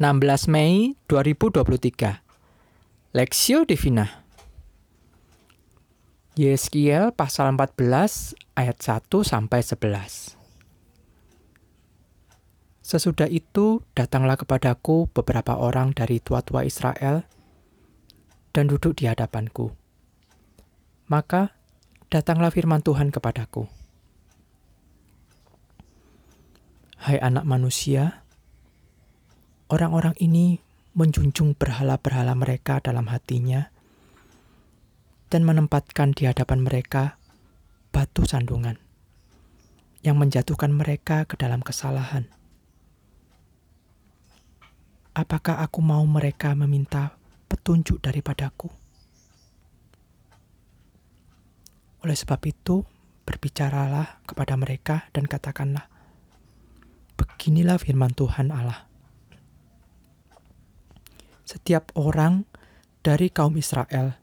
16 Mei 2023 Lexio Divina Yeskiel pasal 14 ayat 1 sampai 11 Sesudah itu datanglah kepadaku beberapa orang dari tua-tua Israel dan duduk di hadapanku. Maka datanglah firman Tuhan kepadaku. Hai anak manusia, Orang-orang ini menjunjung berhala-berhala mereka dalam hatinya dan menempatkan di hadapan mereka batu sandungan yang menjatuhkan mereka ke dalam kesalahan. Apakah aku mau mereka meminta petunjuk daripadaku? Oleh sebab itu, berbicaralah kepada mereka dan katakanlah, Beginilah firman Tuhan Allah setiap orang dari kaum Israel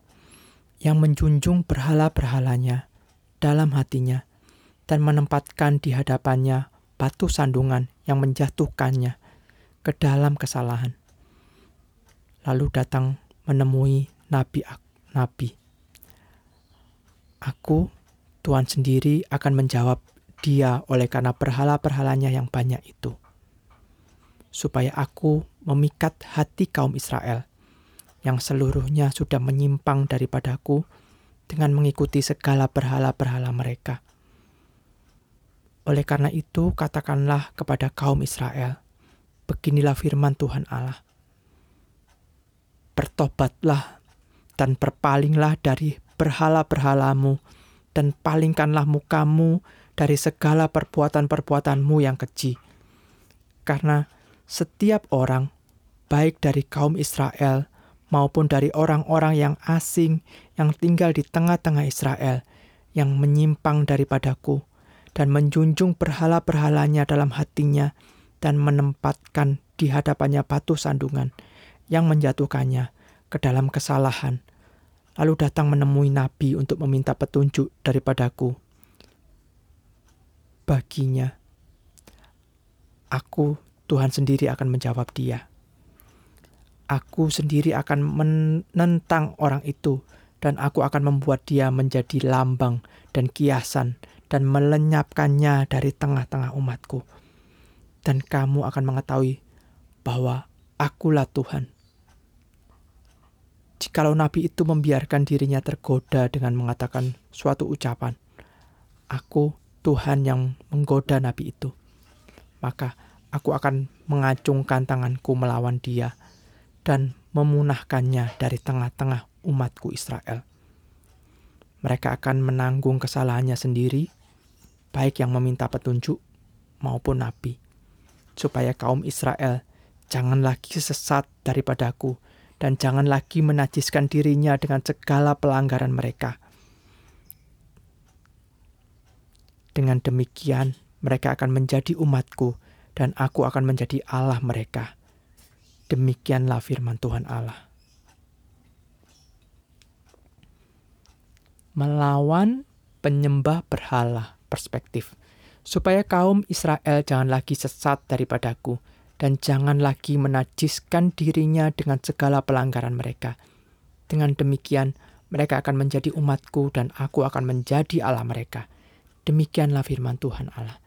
yang menjunjung berhala-berhalanya dalam hatinya dan menempatkan di hadapannya batu sandungan yang menjatuhkannya ke dalam kesalahan. Lalu datang menemui nabi nabi. Aku Tuhan sendiri akan menjawab dia oleh karena berhala-berhalanya yang banyak itu. Supaya aku memikat hati kaum Israel yang seluruhnya sudah menyimpang daripadaku dengan mengikuti segala berhala-berhala mereka. Oleh karena itu, katakanlah kepada kaum Israel, beginilah firman Tuhan Allah. Bertobatlah dan berpalinglah dari berhala-berhalamu dan palingkanlah mukamu dari segala perbuatan-perbuatanmu yang keji. Karena setiap orang baik dari kaum Israel maupun dari orang-orang yang asing yang tinggal di tengah-tengah Israel, yang menyimpang daripadaku dan menjunjung berhala-berhalanya dalam hatinya dan menempatkan di hadapannya batu sandungan yang menjatuhkannya ke dalam kesalahan. Lalu datang menemui nabi untuk meminta petunjuk daripadaku. Baginya, aku Tuhan sendiri akan menjawab dia aku sendiri akan menentang orang itu, dan aku akan membuat dia menjadi lambang dan kiasan, dan melenyapkannya dari tengah-tengah umatku. Dan kamu akan mengetahui bahwa akulah Tuhan. Jikalau nabi itu membiarkan dirinya tergoda dengan mengatakan suatu ucapan, "Aku Tuhan yang menggoda nabi itu," maka aku akan mengacungkan tanganku melawan dia dan memunahkannya dari tengah-tengah umatku Israel. Mereka akan menanggung kesalahannya sendiri, baik yang meminta petunjuk maupun nabi, supaya kaum Israel jangan lagi sesat daripadaku dan jangan lagi menajiskan dirinya dengan segala pelanggaran mereka. Dengan demikian, mereka akan menjadi umatku, dan aku akan menjadi Allah mereka Demikianlah firman Tuhan Allah. Melawan penyembah berhala perspektif, supaya kaum Israel jangan lagi sesat daripadaku, dan jangan lagi menajiskan dirinya dengan segala pelanggaran mereka. Dengan demikian, mereka akan menjadi umatku dan aku akan menjadi Allah mereka. Demikianlah firman Tuhan Allah.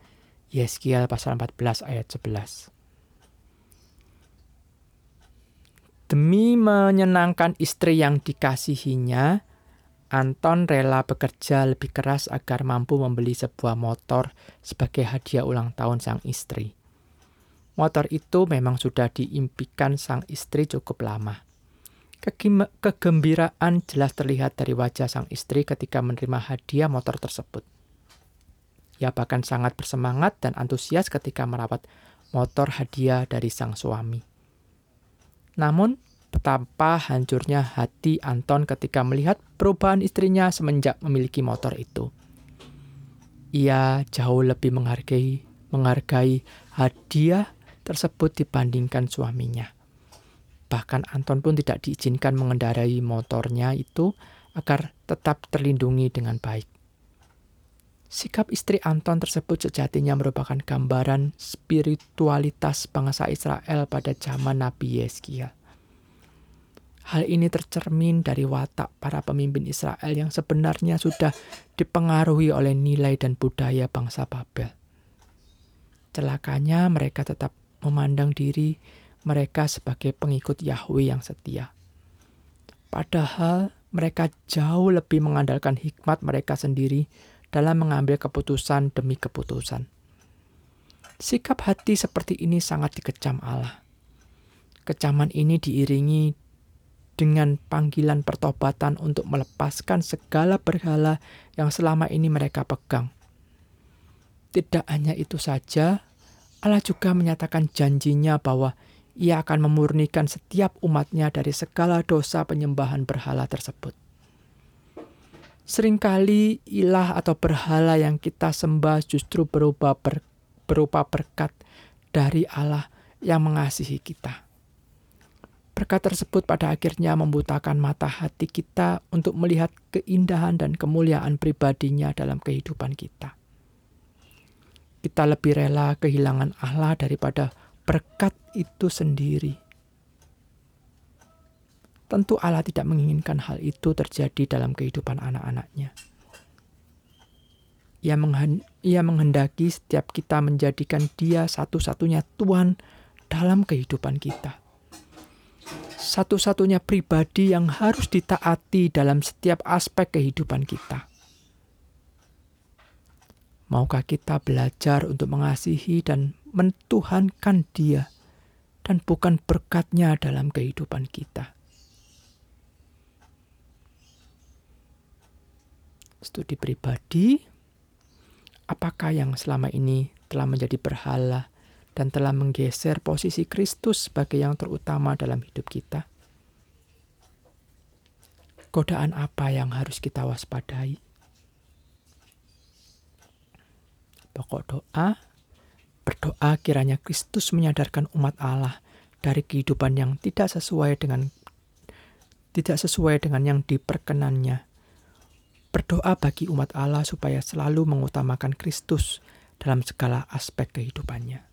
Yeskiel pasal 14 ayat 11. Demi menyenangkan istri yang dikasihinya, Anton rela bekerja lebih keras agar mampu membeli sebuah motor sebagai hadiah ulang tahun sang istri. Motor itu memang sudah diimpikan sang istri cukup lama. Kegembiraan jelas terlihat dari wajah sang istri ketika menerima hadiah motor tersebut. Ia bahkan sangat bersemangat dan antusias ketika merawat motor hadiah dari sang suami. Namun, betapa hancurnya hati Anton ketika melihat perubahan istrinya semenjak memiliki motor itu. Ia jauh lebih menghargai menghargai hadiah tersebut dibandingkan suaminya. Bahkan Anton pun tidak diizinkan mengendarai motornya itu agar tetap terlindungi dengan baik. Sikap istri Anton tersebut sejatinya merupakan gambaran spiritualitas bangsa Israel pada zaman Nabi Yeskia. Hal ini tercermin dari watak para pemimpin Israel yang sebenarnya sudah dipengaruhi oleh nilai dan budaya bangsa Babel. Celakanya mereka tetap memandang diri mereka sebagai pengikut Yahweh yang setia. Padahal mereka jauh lebih mengandalkan hikmat mereka sendiri dalam mengambil keputusan demi keputusan. Sikap hati seperti ini sangat dikecam Allah. Kecaman ini diiringi dengan panggilan pertobatan untuk melepaskan segala berhala yang selama ini mereka pegang. Tidak hanya itu saja, Allah juga menyatakan janjinya bahwa ia akan memurnikan setiap umatnya dari segala dosa penyembahan berhala tersebut. Seringkali ilah atau berhala yang kita sembah justru berupa ber, berupa berkat dari Allah yang mengasihi kita. Berkat tersebut pada akhirnya membutakan mata hati kita untuk melihat keindahan dan kemuliaan pribadinya dalam kehidupan kita. Kita lebih rela kehilangan Allah daripada berkat itu sendiri. Tentu Allah tidak menginginkan hal itu terjadi dalam kehidupan anak-anaknya. Ia, ia menghendaki setiap kita menjadikan dia satu-satunya Tuhan dalam kehidupan kita. Satu-satunya pribadi yang harus ditaati dalam setiap aspek kehidupan kita. Maukah kita belajar untuk mengasihi dan mentuhankan dia dan bukan berkatnya dalam kehidupan kita? Studi pribadi, apakah yang selama ini telah menjadi berhala dan telah menggeser posisi Kristus sebagai yang terutama dalam hidup kita? Godaan apa yang harus kita waspadai? Pokok doa, berdoa kiranya Kristus menyadarkan umat Allah dari kehidupan yang tidak sesuai dengan tidak sesuai dengan yang diperkenannya Berdoa bagi umat Allah supaya selalu mengutamakan Kristus dalam segala aspek kehidupannya.